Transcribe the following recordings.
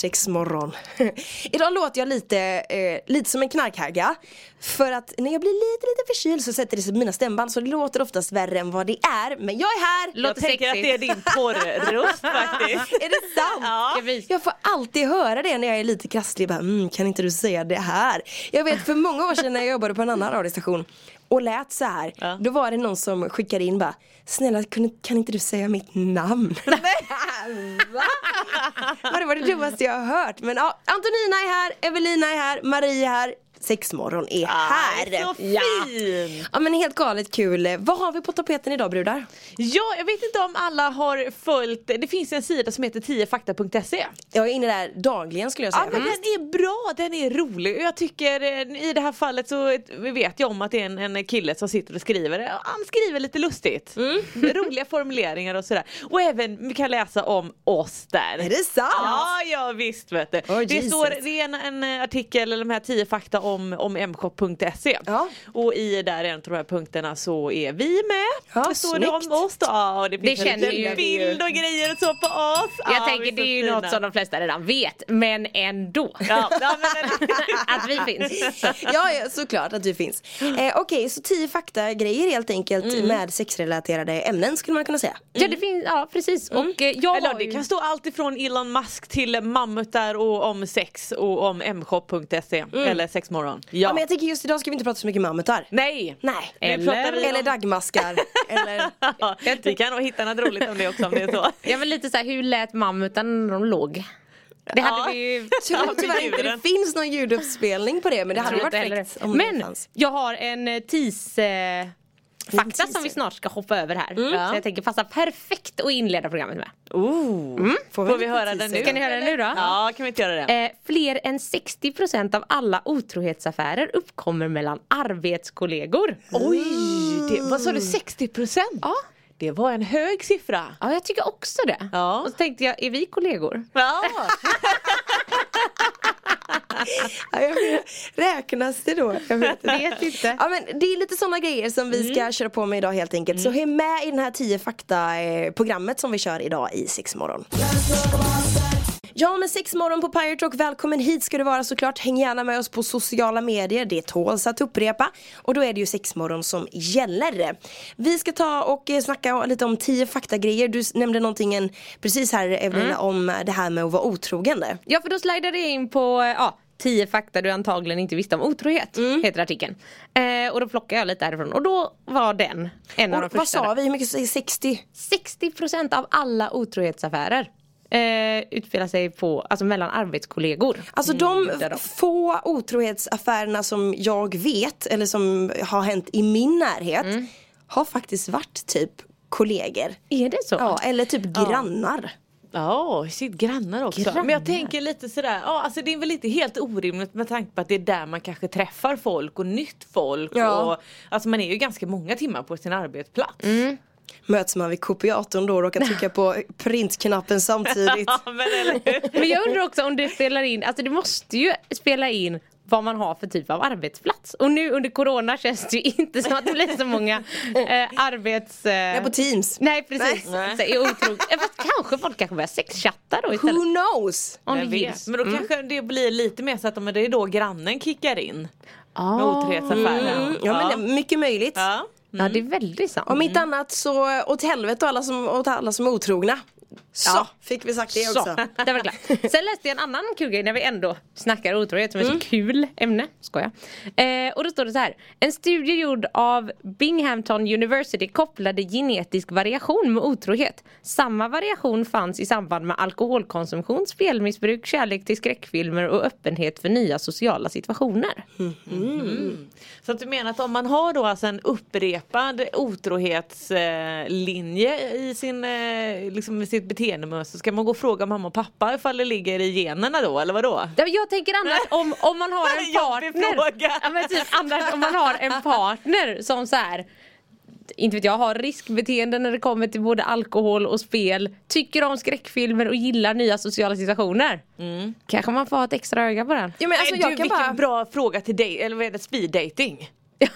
Sex morgon. Idag låter jag lite, eh, lite som en knarkhagga. För att när jag blir lite, lite förkyld så sätter det sig på mina stämband så det låter oftast värre än vad det är. Men jag är här! Jag tänker att det är din porrröst faktiskt. Är det sant? Ja. Jag får alltid höra det när jag är lite krasslig. Bara, mm, kan inte du säga det här? Jag vet för många år sedan när jag jobbade på en annan radiostation och lät så här. Ja. Då var det någon som skickade in bara Snälla kan, kan inte du säga mitt namn? Va? Det var det dummaste jag har hört. Men ja, Antonina är här, Evelina är här, Marie är här. Sexmorgon är här. Så fin! Ja men helt galet kul. Vad har vi på tapeten idag brudar? Ja, jag vet inte om alla har följt, det finns en sida som heter 10fakta.se Jag är inne där dagligen skulle jag säga. Ja men den är bra, den är rolig och jag tycker eh, i det här fallet så vi vet jag om att det är en, en kille som sitter och skriver. Han skriver lite lustigt. Roliga formuleringar och sådär. Och även vi kan läsa om oss där. Är det sant? Ja, ja visst vet du. Oh, det står det är en, en artikel, eller de här 10 fakta om, om mshop.se. Ja. Och i där en av de här punkterna så är vi med. Ja, det står det om oss då. Och det finns Det en liten bild och grejer och så på oss. Jag Ja, tänker vi det är ju så något som de flesta redan vet, men ändå. Ja, ja, men, att vi finns. ja, såklart att du finns. Eh, Okej, så 10 fakta grejer helt enkelt med sexrelaterade ämnen skulle man kunna säga. Ja, det finns, ja precis. Och eh, jag Eller det ju... kan stå allt ifrån Elon Musk till mammutar och om sex och om mshop.se eller sexmorgon. Ja. Ja. men jag tänker just idag ska vi inte prata så mycket mammutar. Nej! Nej. Eller- pratar vi om- Eller dagmaskar. eller... Ja, vi kan nog hitta något roligt om det också om det är så. Jag var lite så här, hur lät mammutan när de låg? Det hade Ja. vi ju... Tror Ja, med tyvärr inte det finns någon ljuduppspelning på det men det hade varit fräckt Men jag har en eh, tis... Eh, fakta som vi snart ska hoppa över här. Ja. Så jag tänker passa perfekt att inleda programmet med. Ooh. Får, vi vi lite höra den nu? Ska ni höra den nu då? Ja, kan vi inte göra det? Eh, fler än 60% av alla otrohetsaffärer uppkommer mellan arbetskollegor. Oj, det, vad sa du 60 procent? Ja. Det var en hög siffra. Ja, jag tycker också det. Ja. Och så tänkte jag, är vi kollegor? Ja. Ja, jag vet. Räknas det då? Jag vet. Vet inte. Ja men det är lite sådana grejer som vi ska köra på med idag helt enkelt. Så häng med i den här 10 fakta eh, som vi kör idag i Sexmorgon. Ja men Sexmorgon på Pirate Rock, välkommen hit ska du vara såklart. Häng gärna med oss på sociala medier, det tåls att upprepa. Och då är det ju Sexmorgon som gäller. Vi ska ta och eh, snacka lite om 10 faktagrejer. Du nämnde någonting precis här Evelina om det här med att vara otrogen. Ja, för då slidade jag in på eh, ja, 10 fakta du antagligen inte visste om otrohet. Heter artikeln. Eh, och då plockade jag lite härifrån och då var den en av de Och, vad första. sa vi, hur mycket? 60? 60% av alla otrohetsaffärer eh, utspelar sig på, alltså mellan arbetskollegor. Alltså de de. få otrohetsaffärerna som jag vet eller som har hänt i min närhet Mm. har faktiskt varit typ kollegor. Är det så? Ja, eller typ grannar. Ja, sitt grannar också. Grannar. Men jag tänker lite sådär, ja alltså det är väl inte helt orimligt med tanke på att det är där man kanske träffar folk och nytt folk. Ja. Och, alltså man är ju ganska många timmar på sin arbetsplats. Möts man vid kopiatorn då och råkar trycka på printknappen samtidigt. Ja, men? Men jag undrar också om det spelar in, alltså det måste ju spela in vad man har för typ av arbetsplats. Och nu under corona känns det ju inte som att det blir så många eh, arbets... Eh... Nej, på Teams. Nej precis. Nej. Så är otro... eh, fast kanske folk kanske börjar sexchatta då istället. Who knows? Om vet. gills. Men då kanske det blir lite mer så att men det är då grannen kickar in. Ah. Med otrohetsaffärer. Mm, ja men det är mycket möjligt. Ja. Ja det är väldigt sant. Om inte annat så åt helvete alla som, åt alla som är otrogna. Så Ja. fick vi sagt det Så, också. det var klart. Sen läste jag en annan kul grej när vi ändå snackar otrohet som är så kul ämne. Skoja. Eh, och då står det så här. En studie gjord av Binghamton University kopplade genetisk variation med otrohet. Samma variation fanns i samband med alkoholkonsumtion, spelmissbruk, kärlek till skräckfilmer och öppenhet för nya sociala situationer. Så att du menar att om man har då alltså en upprepad otrohetslinje i sin, eh, liksom, sitt beteendemönster, ska man gå och fråga mamma och pappa ifall det ligger i generna då eller vadå? Jag tänker annars om, om man har en partner. fråga. Ja, men typ, annars om man har en partner som så här inte vet jag, har riskbeteende när det kommer till både alkohol och spel, tycker om skräckfilmer och gillar nya sociala situationer. Kanske man får ha ett extra öga på den. Ja, men alltså, Nej, jag du, kan vilken bara... bra fråga till dig, eller vad är det, speed dating?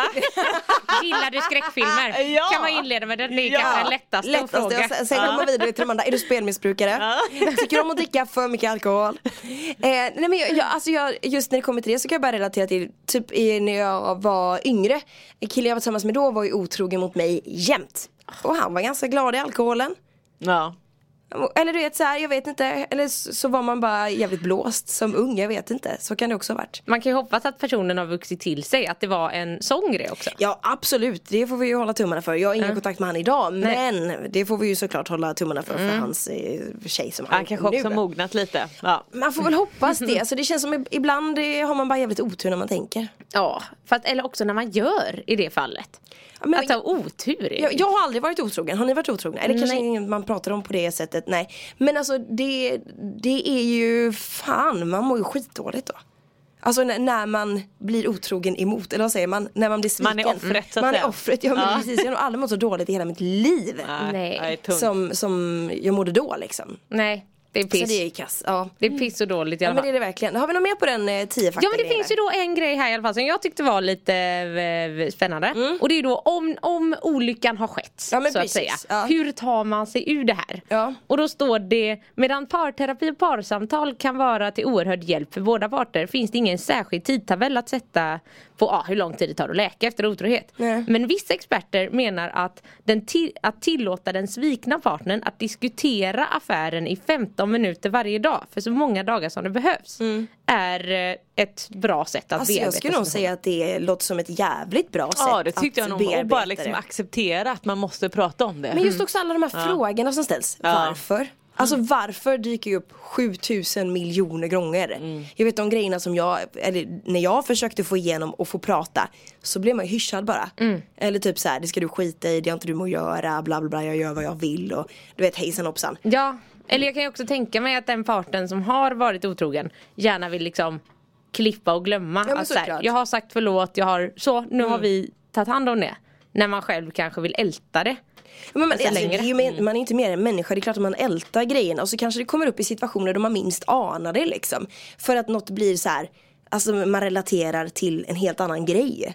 Gillar du skräckfilmer? Ja. Kan man inleda med den, det är Ja. kanske den lättaste, att Lättaste, fråga. och sen, går man vidare till de andra. Är du spelmissbrukare? Tycker du om att dricka för mycket alkohol? Eh, nej men jag, jag, alltså jag, just när det kommer till det så kan jag bara relatera till typ i, när jag var yngre. En kille jag var tillsammans med då var ju otrogen mot mig jämt. Och han var ganska glad i alkoholen. Ja. Eller du vet så här, jag vet inte. Eller så var man bara jävligt blåst som ung, jag vet inte. Så kan det också ha varit. Man kan ju hoppas att personen har vuxit till sig, att det var en sån grej också. Ja absolut, det får vi ju hålla tummarna för. Jag har ingen kontakt med han idag men det får vi ju såklart hålla tummarna för för hans eh, tjej som Han kanske också nu. mognat lite. Ja. Man får väl hoppas det. Alltså det känns som ibland eh, har man bara jävligt otur när man tänker. Ja, fast, eller också när man gör i det fallet. Ja, men- att ha otur Jag, jag har aldrig varit otrogen, har ni varit otrogna? Eller kanske inget man pratar om på det sättet, nej. Men alltså det, det är ju fan, man mår ju skitdåligt då. Alltså när, när man blir otrogen emot, eller vad säger man? När man blir sviken. Man är offret, så att Man är offret, ja men precis. Jag har aldrig mått så dåligt i hela mitt liv. Nej. Som, som jag mådde då liksom. Nej, det är Så piss. det är kass, ja. Det är piss och dåligt i Ja alla men fall. det är det verkligen. Har vi något mer på den eh, 10 Ja men det finns ju då en grej här i alla fall som jag tyckte var lite eh, spännande. Och det är ju då om, om olyckan har skett. Mm. Ja, men så precis. att säga. Ja. Hur tar man sig ur det här? Ja. Och då står det medan parterapi och parsamtal kan vara till oerhörd hjälp för båda parter finns det ingen särskild tidtabell att sätta på ah, hur lång tid det tar att läka efter otrohet. Nej. Men vissa experter menar att, den ti- att tillåta den svikna partnern att diskutera affären i 15 minuter varje dag för så många dagar som det behövs är eh, ett bra sätt att Alltså jag bearbeta skulle nog säga att det låter som ett jävligt bra sätt Ja det tyckte jag nog. Och bara liksom acceptera att man måste prata om det. Men just också alla de här frågorna som ställs. Ja. Varför? Alltså varför dyker ju upp 7000 miljoner gånger? Jag vet de grejerna som jag, eller när jag försökte få igenom och få prata så blev man hyschad bara. Eller typ så här, det ska du skita i, det har inte du med att göra, bla bla bla, jag gör vad jag vill och du vet hejsan hoppsan. Ja, eller jag kan ju också tänka mig att den parten som har varit otrogen gärna vill liksom klippa och glömma. men att så här, jag har sagt förlåt, jag har så, nu har vi tagit hand om det. När man själv kanske vill älta det. Men man, Alltså, alltså, ju, men- man är inte mer än människa, det är klart att man ältar grejerna och så kanske det kommer upp i situationer då man minst anar det liksom. För att något blir så här, alltså man relaterar till en helt annan grej.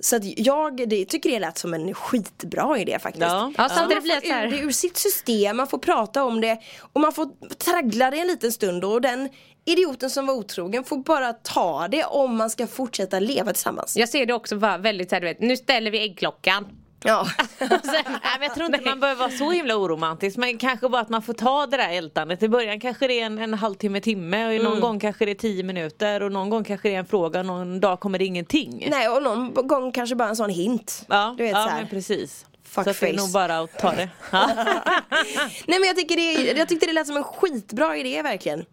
Så att jag det, tycker det lät som en skitbra idé faktiskt. Ja. Ja, samtidigt man blir det så här- ur det ur sitt system, man får prata om det och man får traggla det en liten stund och den idioten som var otrogen får bara ta det om man ska fortsätta leva tillsammans. Jag ser det också väldigt så här, du vet, nu ställer vi äggklockan. Ja. Sen, Nej, jag tror inte man behöver vara så himla oromantisk men kanske bara att man får ta det där ältandet. I början kanske det är en, en halvtimme, timme och någon gång kanske det är tio minuter och någon gång kanske det är en fråga och nån dag kommer det ingenting. Nej och någon gång kanske bara en sån hint. Ja, Du vet, ja så här. men precis. Fuck så att det är nog bara att ta det. Nej men jag tycker det, jag tyckte det lät som en skitbra idé verkligen.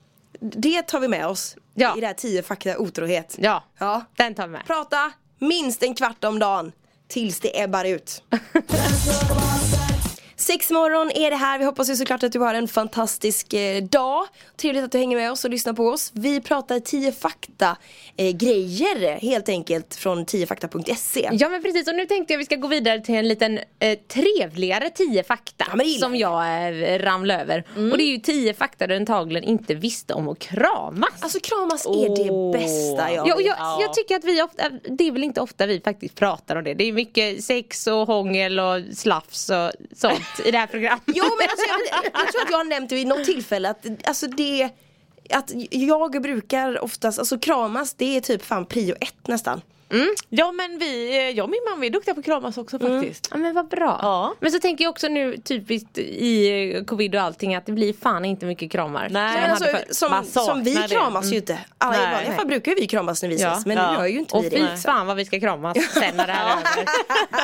Det tar vi med oss Ja. i det här 10 fakta otrohet. ja, Ja. den tar vi med. Prata minst en kvart om dagen tills det ebbar ut. Sex morgon är det här. Vi hoppas ju såklart att du har en fantastisk eh, dag. Trevligt att du hänger med oss och lyssnar på oss. Vi pratar 10 fakta eh, grejer helt enkelt från 10fakta.se. Ja men precis och nu tänkte jag vi ska gå vidare till en liten eh, trevligare 10 fakta Ja, som jag eh, ramlade över. Och det är ju 10 fakta du antagligen inte visste om att kramas. Alltså kramas är Åh. det bästa jag Ja, och jag, jag tycker att vi ofta, det är väl inte ofta vi faktiskt pratar om det. Det är mycket sex och hångel och slafs och sånt i det här programmet. Jo men alltså, jag, jag tror att jag har nämnt det vid något tillfälle att alltså det att jag brukar oftast, alltså kramas det är typ fan prio ett nästan ja men vi, eh, jag och min mamma vi är duktiga på att kramas också faktiskt. Ja men vad bra. Ja. Men så tänker jag också nu typiskt i eh, covid och allting att det blir fan inte mycket kramar. Nej. Men man alltså, som, Man som vi saknar det. kramas ju inte. Alla, I Nej. vanliga fall brukar vi kramas när vi Ja. ses men Ja. nu gör ju inte Och vi fy det. fan vad vi ska kramas sen när det här är över.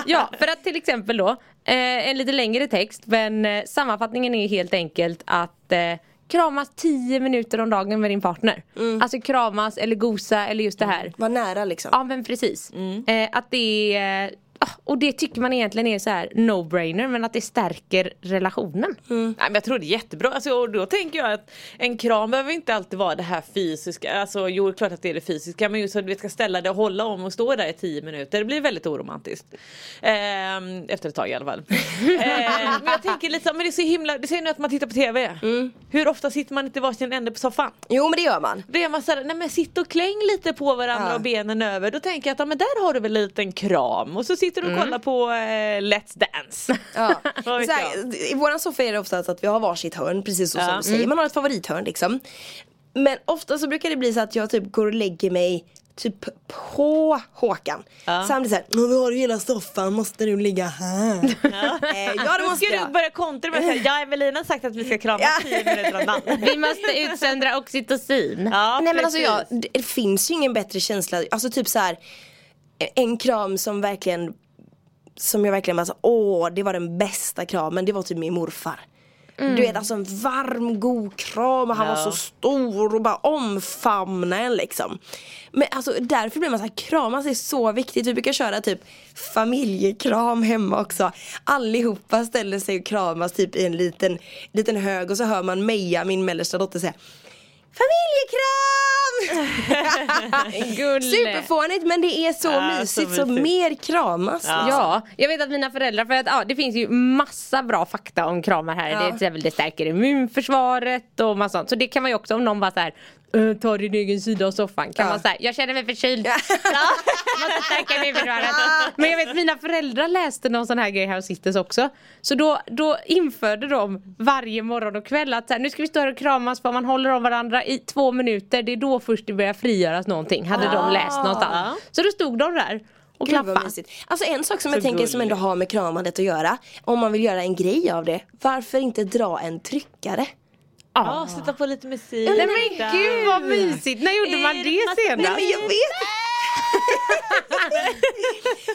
Ja, för att till exempel då, eh, en lite längre text men eh, sammanfattningen är helt enkelt att eh, kramas 10 minuter om dagen med din partner. Alltså kramas eller gosa eller just det här. Var nära liksom. Ja men precis. Eh, att det är, och det tycker man egentligen är så här no-brainer men att det stärker relationen. Nej, men jag tror det är jättebra. Alltså, och då tänker jag att en kram behöver inte alltid vara det här fysiska. Alltså, jo, klart att det är det fysiska. Men just att vi ska ställa det och hålla om och stå där i tio minuter. Det blir väldigt oromantiskt. Ehm, efter ett tag i alla fall. Ehm, men jag tänker lite men det är så himla, det säger nu att man tittar på TV. Hur ofta sitter man inte i varsin ände på soffan? Jo men det gör man. Då är man såhär, nej men sitt och kläng lite på varandra Ja. och benen över. Då tänker jag att ja, men där har du väl en liten kram. Och så sitter du och kollar på eh, Let's Dance. Ja. Vad vet Så här, I våran soffa är det ofta så att vi har varsitt hörn precis så Ja. som du säger. Man har ett favorithörn liksom. Men ofta så brukar det bli så att jag typ går och lägger mig typ på Håkan. Ja. Så han blir såhär, nu har du hela soffan, måste du ligga här? Eh, ja det Då måste ska du jag. börja kontra med att säga, ja Evelina har sagt att vi ska kramas Ja. 10 minuter om dagen. Vi måste utsöndra oxytocin. Ja, Nej men alltså precis. jag, det finns ju ingen bättre känsla, alltså typ så här en kram som verkligen som jag verkligen bara så, åh det var den bästa kramen, det var typ min morfar. Du vet alltså en varm god kram och han var Ja. så stor och bara omfamna en liksom. Men alltså därför blir man så här, kramas är så viktigt. Vi brukar köra typ familjekram hemma också. Allihopa ställer sig och kramas typ i en liten, liten hög och så hör man Meja, min mellersta dotter säga Familjekram! Superfånigt men det är så Ja, så mysigt så, mysigt. mer kramas. Ja. Ja, jag vet att mina föräldrar, för att ja, det finns ju massa bra fakta om kramar här. Ja. Det, är till exempel, det stärker immunförsvaret och massa sånt. Så det kan man ju också om någon bara såhär "Eh, Ta din egen sida av soffan. Kan Ja. man säga, jag känner mig förkyld. Måste stärka immunförsvaret. Men jag vet mina föräldrar läste någon sån här grej här och sittes också. Så då, då införde de varje morgon och kväll att så här, nu ska vi stå här och kramas för man håller om varandra i två minuter. Det är då först det börjar frigöras någonting. Hade de läst någonstans. Så då stod de där och Gud. Alltså en sak som Så jag tänker som gulligt. ändå har med kramandet att göra. Om man vill göra en grej av det. Varför inte dra en tryckare? Ja, sätta på lite musik. Nej men gud vad mysigt, när gjorde man det senast? Nej men jag vet.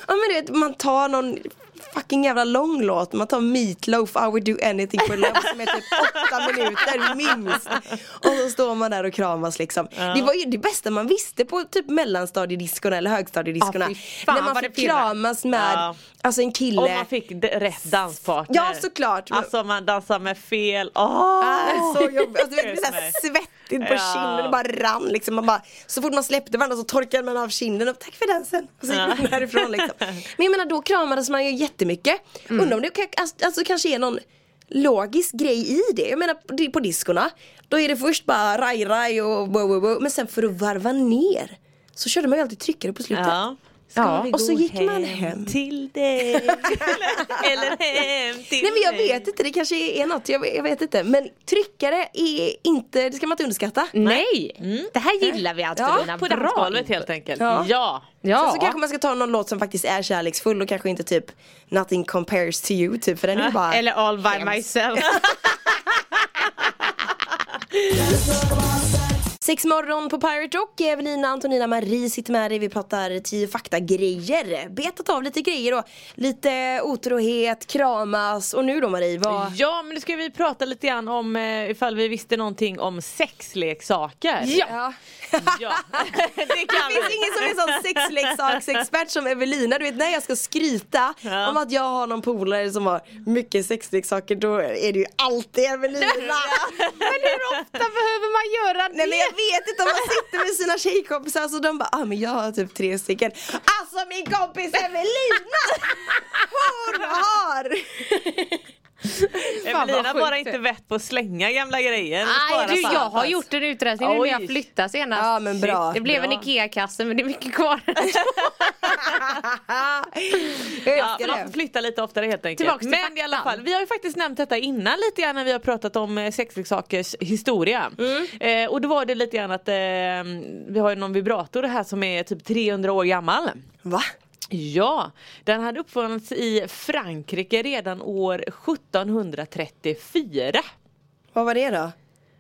Ja men du vet man tar någon fucking jävla lång låt. Man tar Meatloaf, I would do anything for love som är typ åtta minuter minst. Och så står man där och kramas liksom. Det var ju det bästa man visste på typ mellanstadiediskorna eller högstadiediskorna. Ja, fan när man fick kramas med Ja. alltså en kille. Om man fick rätt danspartner. Ja, såklart. Alltså man dansar med fel. Åh! Ah, så jobbigt. Alltså, det blev svettigt på Ja. kinden och bara rann liksom. Man bara, så fort man släppte varandra så torkade man av kinden och tack för dansen. Och så gick man därifrån liksom. Men jag menar då kramades man ju jättemycket. Undrar om det alltså, alltså, kanske är någon logisk grej i det. Jag menar på, di- på diskorna. Då är det först bara raj raj och wow, wow, wow. Men sen för att varva ner så körde man ju alltid tryckare på slutet. Ja. Ja, vi och så gick man hem. till dig. eller hem till Nej men jag vet inte, det kanske är något, jag, jag vet inte. Men tryckare är inte, det ska man inte underskatta. Nej, det här gillar vi Antonina. På Bra. dansgolvet helt enkelt. Ja. Ja. Ja. Sen så kanske man ska ta någon låt som faktiskt är kärleksfull och kanske inte typ Nothing compares to you typ för den är bara Eller all by hemsk. myself. Sex morgon på Pirate Rock, Evelina, Antonina, Marie sitter med dig, vi pratar tio fakta-grejer Betat av lite grejer då, lite otrohet, kramas och nu då Marie, vad? Ja men nu ska vi prata lite grann om eh, ifall vi visste någonting om sexleksaker. Ja. ja. det Det kan finns ingen som är sån sexleksaksexpert som Evelina, du vet när jag ska skryta Ja. om att jag har någon polare som har mycket sexleksaker då är det ju alltid Evelina Men hur ofta behöver man göra det? Nej men jag vet inte om man sitter med sina tjejkompisar så de bara ah men jag har typ tre stycken Alltså min kompis Evelina! Hon har! Evelina bara inte vett på att slänga gamla grejer. Nej, du, jag har gjort en utrensning nu när jag flyttade senast. Ja, men bra. Det blev Bra. en IKEA-kasse men det är mycket kvar. Jag Ja, man flytta lite oftare helt enkelt. Tillbaks till Men i alla fall, vi har ju faktiskt nämnt detta innan lite grann när vi har pratat om eh, sexleksakers historia. Eh, och då var det lite grann att eh, vi har ju någon vibrator här som är typ 300 år gammal. Va? Ja, den hade uppfunnits i Frankrike redan år 1734. Vad var det då?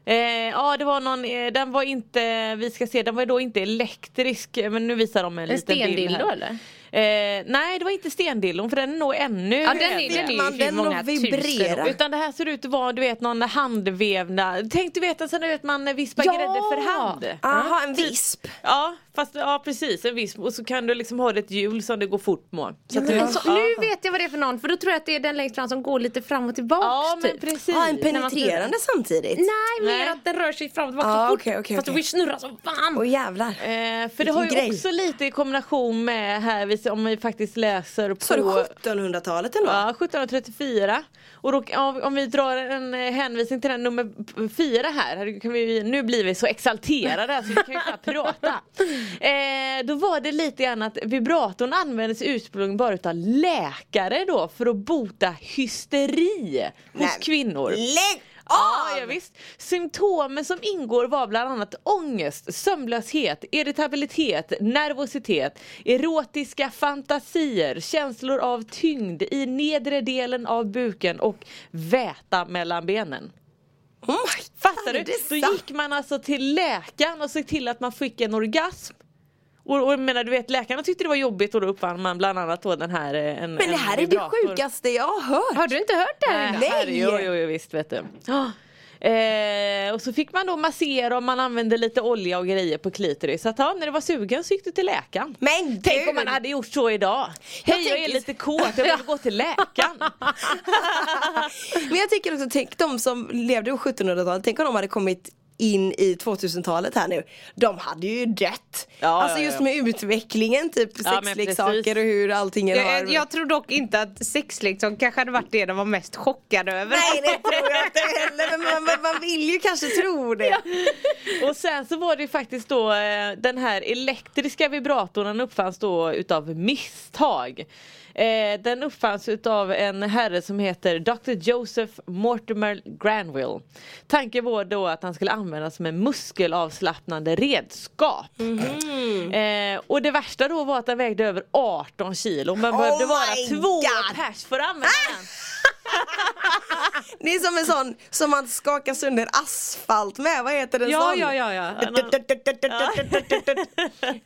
Eh, ja det var någon, eh, den var inte, vi ska se, den var då inte elektrisk men nu visar de en, En liten bild stendildo här. eller? Eh, nej det var inte stendillon för den är nog ännu Ja den är, den är man den många och vibrera. tusen år. Utan det här ser ut att vara du vet någon handvävnad. Tänk du vet en sån vet man vispar Ja! grädde för hand. Aha, en visp. Ja fast ja precis en visp och så kan du liksom ha ett hjul som det går fort med. Så att Men du- så, nu vet jag vad det är för någon för då tror jag att det är den längst fram som går lite fram och tillbaks Ja men typ. precis. Ja, en penetrerande samtidigt. Nej, mer att den rör sig fram och tillbaka Ah, så fort. okej, okej, Fast okej. får ju snurra som fan. Åh jävlar. Eh, för det har ju Vilken grej. också lite i kombination med här vi- om vi faktiskt läser på Så det 1700-talet ändå? Ja, 1734. Och då, om vi drar en eh, hänvisning till den nummer fyra här, kan vi, nu blir vi så exalterade så vi kan ju knappt prata. Eh, då var det lite grann att vibratorn användes ursprungligen bara utav läkare då för att bota hysteri hos Nej. kvinnor. Lägg Av! ja, visst. Symptomen som ingår var bland annat ångest, sömnlöshet, irritabilitet, nervositet, erotiska fantasier, känslor av tyngd i nedre delen av buken och väta mellan benen. Oh Fattar du? Då gick man alltså till läkaren och såg till att man fick en orgasm. Och, och jag menar du vet läkarna tyckte det var jobbigt och då uppfann man bland annat då den här eh, en, Men det en här är det sjukaste jag har hört. Har du inte hört det här Nej, herre, jo, jo, jo, visst vet du. Ja. Eh, och så fick man då massera och man använde lite olja och grejer på klitoris. Så att ja, när det var sugen så gick du till läkaren. Men Tänk gud. om man hade gjort så idag. Hej jag är tänker- lite kåt, jag vill gå till läkaren. Men jag tycker också, tänk de som levde på 1700-talet, tänk om de hade kommit in i 2000-talet här nu. De hade ju dött. Ja, alltså ja, just ja. med utvecklingen, typ sexleksaker och hur allting har... Jag, jag tror dock inte att sexleksak kanske hade varit det de var mest chockade över. Nej det tror jag inte heller men man, man, man vill ju kanske tro det. Och sen så var det ju faktiskt då eh, den här elektriska vibratorn uppfanns då utav misstag. Eh, den uppfanns utav en herre som heter Dr. Joseph Mortimer Granville. Tanken var då att han skulle användas som en muskelavslappnande redskap. Eh, och det värsta då var att den vägde över 18 kilo. Man behövde vara två God. pers för att använda den. Det är som en sån som man skakar sönder asfalt med, vad heter den Ja, sån? ja, ja, ja.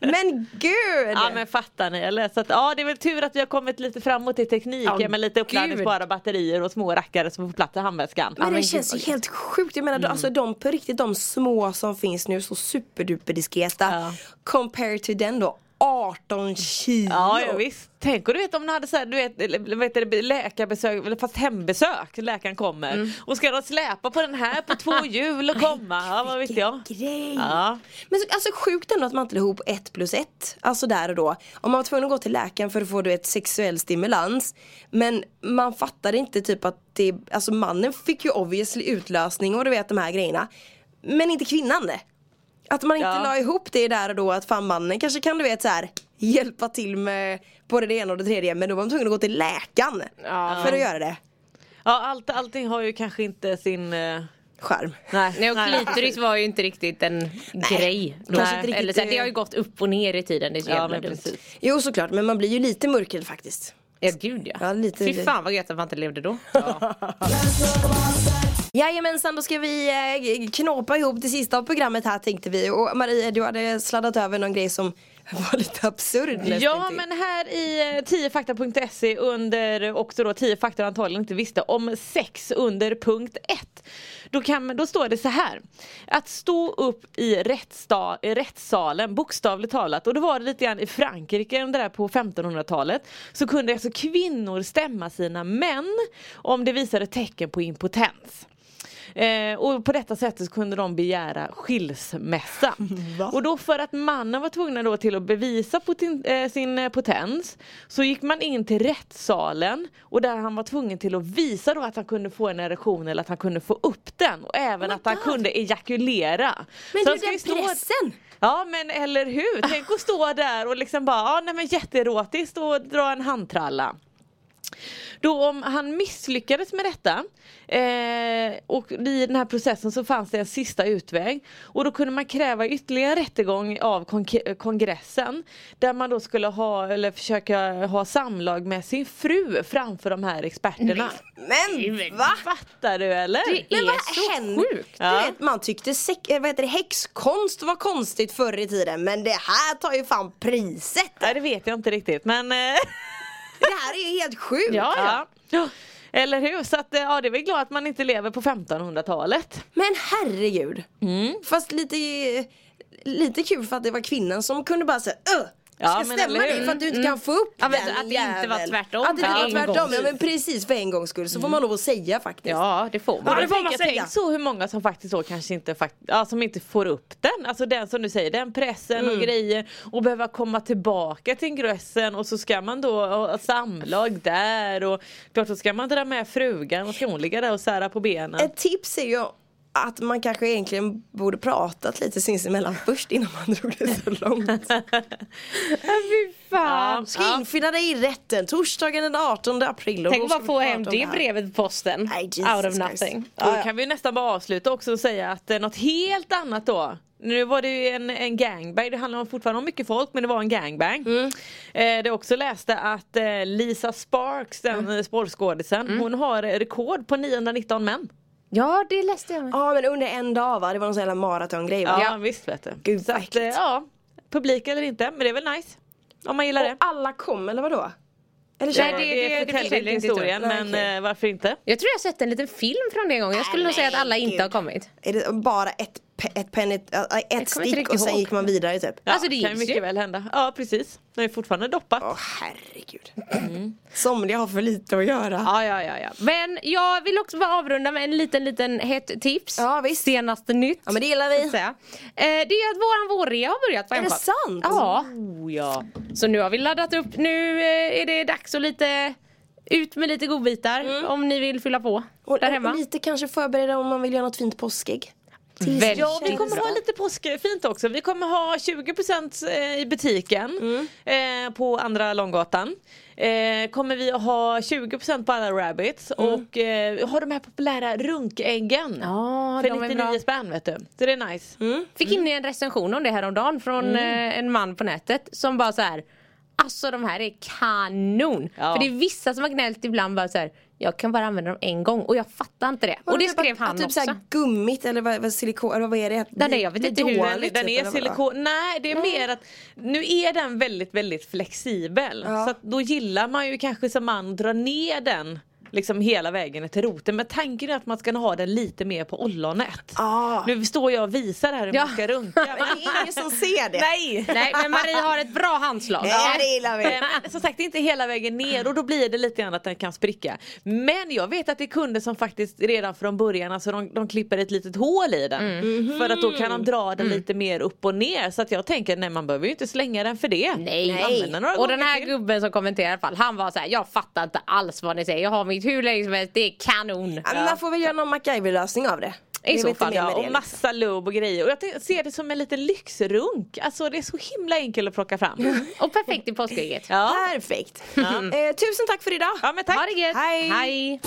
Men gud! Ja men fattar ni eller? Så att, ja det är väl tur att vi har kommit lite framåt i tekniken Ja, med lite uppladdningsbara batterier och små rackare som får plats i handväskan. Men det känns ju helt sjukt, jag menar Mm. alltså de på riktigt de små som finns nu så superduper diskreta Ja. Compared to den då 18 kilo. Ja, ja visst. Tänk och du vet om du hade så här, du vet, heter det, läkarbesök, eller fast hembesök, läkaren kommer Mm. och ska de släpa på den här på två hjul och komma, ja vad vet jag. Grej. Ja. Men så, alltså sjukt ändå att man inte ihop ett plus ett. Alltså där och då. Om man var tvungen att gå till läkaren för att få du vet, sexuell stimulans. Men man fattade inte typ att det, alltså mannen fick ju obviously utlösning och du vet de här grejerna. Men inte kvinnan. Att man inte Ja. la ihop det där och då att fan mannen kanske kan du vet så här hjälpa till med både det ena och det tredje men då var man tvungen att gå till läkaren för att göra det. Ja allt, allting har ju kanske inte sin eh, Skärm. Nej, Nej och klitoris var ju inte riktigt en grej. Då. Kanske inte riktigt, Eller så här, det eh, har ju gått upp och ner i tiden. Det är så Ja jävla men dumt. precis. Jo såklart men man blir ju lite mörkrädd faktiskt. Ja gud ja. Ja, lite- Fy fan vad gött att man inte levde då. Jajamensan, då ska vi eh, knåpa ihop det sista av programmet här tänkte vi. Och Marie, du hade sladdat över någon grej som var lite absurd Ja men här i eh, 10fakta.se under också då 10 fakta antagligen inte visste om sex under punkt 1. Då, kan, då står det så här. Att stå upp i rättssta, i rättssalen bokstavligt talat och då var det lite grann i Frankrike under där på 1500-talet så kunde alltså kvinnor stämma sina män om det visade tecken på impotens. Eh, och på detta sättet kunde de begära skilsmässa. och då för att mannen var tvungen då till att bevisa poten, eh, sin eh, potens så gick man in till rättssalen och där han var tvungen till att visa då att han kunde få en erektion eller att han kunde få upp den och även att han kunde ejakulera. Men Så du den pressen! Ja men eller hur, tänk att stå där och liksom bara, ja nej men jätteerotiskt och dra en handtralla. Då om han misslyckades med detta eh, och i den här processen så fanns det en sista utväg och då kunde man kräva ytterligare rättegång av kon- kongressen där man då skulle ha eller försöka ha samlag med sin fru framför de här experterna. Men va? Fattar du eller? Det Men är vad så händer? sjukt. Ja. Du vet, man tyckte sek- eh, vad heter det, häxkonst var konstigt förr i tiden men det här tar ju fan priset. Nej det vet jag inte riktigt men eh, Det här är ju helt sjukt. Ja, ja. ja. Eller hur? Så att, eh, ja, det är väl glad att man inte lever på 1500-talet. Men herregud. Mm. Fast lite, lite kul för att det var kvinnan som kunde bara säga! Ja, ska men stämma det för att du inte kan få upp Ja, den att det inte var tvärtom Att det inte var tvärtom, ja, men precis för en gångs skull så får man lov att säga faktiskt. Ja det får Ja, man. det får man tänk, säga. tänk så hur många som faktiskt då kanske inte, ja, som inte får upp den. Alltså den som du säger, den pressen Mm. och grejer och behöva komma tillbaka till ingressen och så ska man då ha samlag där och klart då ska man dra med frugan och ska hon ligga där och sära på benen. Ett tips är ju att man kanske egentligen borde pratat lite sinsemellan först innan man drog det så långt. Fy fan. Ska infinna dig i rätten torsdagen den 18 april. och Tänk bara få hem det här. brevet på posten. Nej, Jesus Out of nothing. Då kan vi nästan bara avsluta också och säga att eh, något helt annat då nu var det ju en, en gangbang, det handlar om fortfarande om mycket folk men det var en gangbang. Mm. Eh, det också läste att eh, Lisa Sparks, den Mm. mm. sportskådisen, hon har rekord på 919 män. Ja det läste jag med. Ja men under en dag va? Det var någon sån jävla maratongrej va? Ja, visst vet du. Gud, Så att, ja, publik eller inte, men det är väl nice. Om man gillar det. Och alla kom eller vadå? Eller Nej, det- det, det förtäljer inte inte historien historien. men Nej, eh, varför inte? Jag tror jag har sett en liten film från det gången. Jag skulle nog säga att alla inte har kommit. Är det bara ett, ett, äh, ett stick och sen ihåg. gick man vidare typ? Ja, Alltså, det kan gills mycket ju. väl hända. Ja precis. Det är fortfarande doppat. Åh herregud. Somliga har för lite att göra. Ja ja ja ja. Men jag vill också bara avrunda med en liten liten hett tips. Ja, visst. Senaste nytt. Ja men det gillar vi. Eh, det är att våran vårrea har börjat på Är det sant? Ja. Oh, ja. Så nu har vi laddat upp. Nu eh, är det dags att lite ut med lite godbitar om ni vill fylla på Och, där hemma. och lite kanske förbereda om man vill göra något fint påskägg. Tills- Väldigt Ja, vi kommer ha lite påskfint också. Vi kommer ha 20% eh, i butiken eh, på andra Långgatan. Eh, kommer vi att ha 20% på alla rabbits och eh, ha de här populära runkäggen. Ja, för de är 99 bra. spänn vet du. Så det är nice. Fick in en recension om det häromdagen från eh, en man på nätet som bara så här. Alltså de här är kanon! Ja. För det är vissa som har gnällt ibland bara så här. Jag kan bara använda dem en gång och jag fattar inte det. Och det Typ skrev att- han att typ också. Såhär gummit eller vad, vad silikon eller vad är det? Nej, nej, jag vet inte hur Den, typ, den är vadå? silikon, nej det är mer att nu är den väldigt väldigt flexibel. Ja. Så att då gillar man ju kanske som man att dra ner den liksom hela vägen till roten. Men tanken är att man ska ha den lite mer på ollonet. Ah. Nu står jag och visar här hur Ja. man ska runka. Men det är ingen som ser det. Nej! Nej men Marie har ett bra handslag. Ja, det gillar vi. Eh, Men som sagt inte hela vägen ner och då blir det lite grann att den kan spricka. Men jag vet att det är kunder som faktiskt redan från början alltså de, de klipper ett litet hål i den. Mm. För att då kan de dra den lite mer upp och ner. Så att jag tänker nej man behöver ju inte slänga den för det. Nej. Och den här till. gubben som kommenterar i alla fall, han var så här, jag fattar inte alls vad ni säger. Jag har mitt hur länge som helst, det är kanon. Ja, men man får väl göra någon MacGyver-lösning av det. Är så fall, Ja, och det, massa lube och grejer. Och jag ser det som en liten lyxrunk. Alltså det är så himla enkelt att plocka fram. Och perfekt i påskägget. Ja, Perfekt. Eh, tusen tack för idag. ja men tack. Ha det gött. Hej. Hej.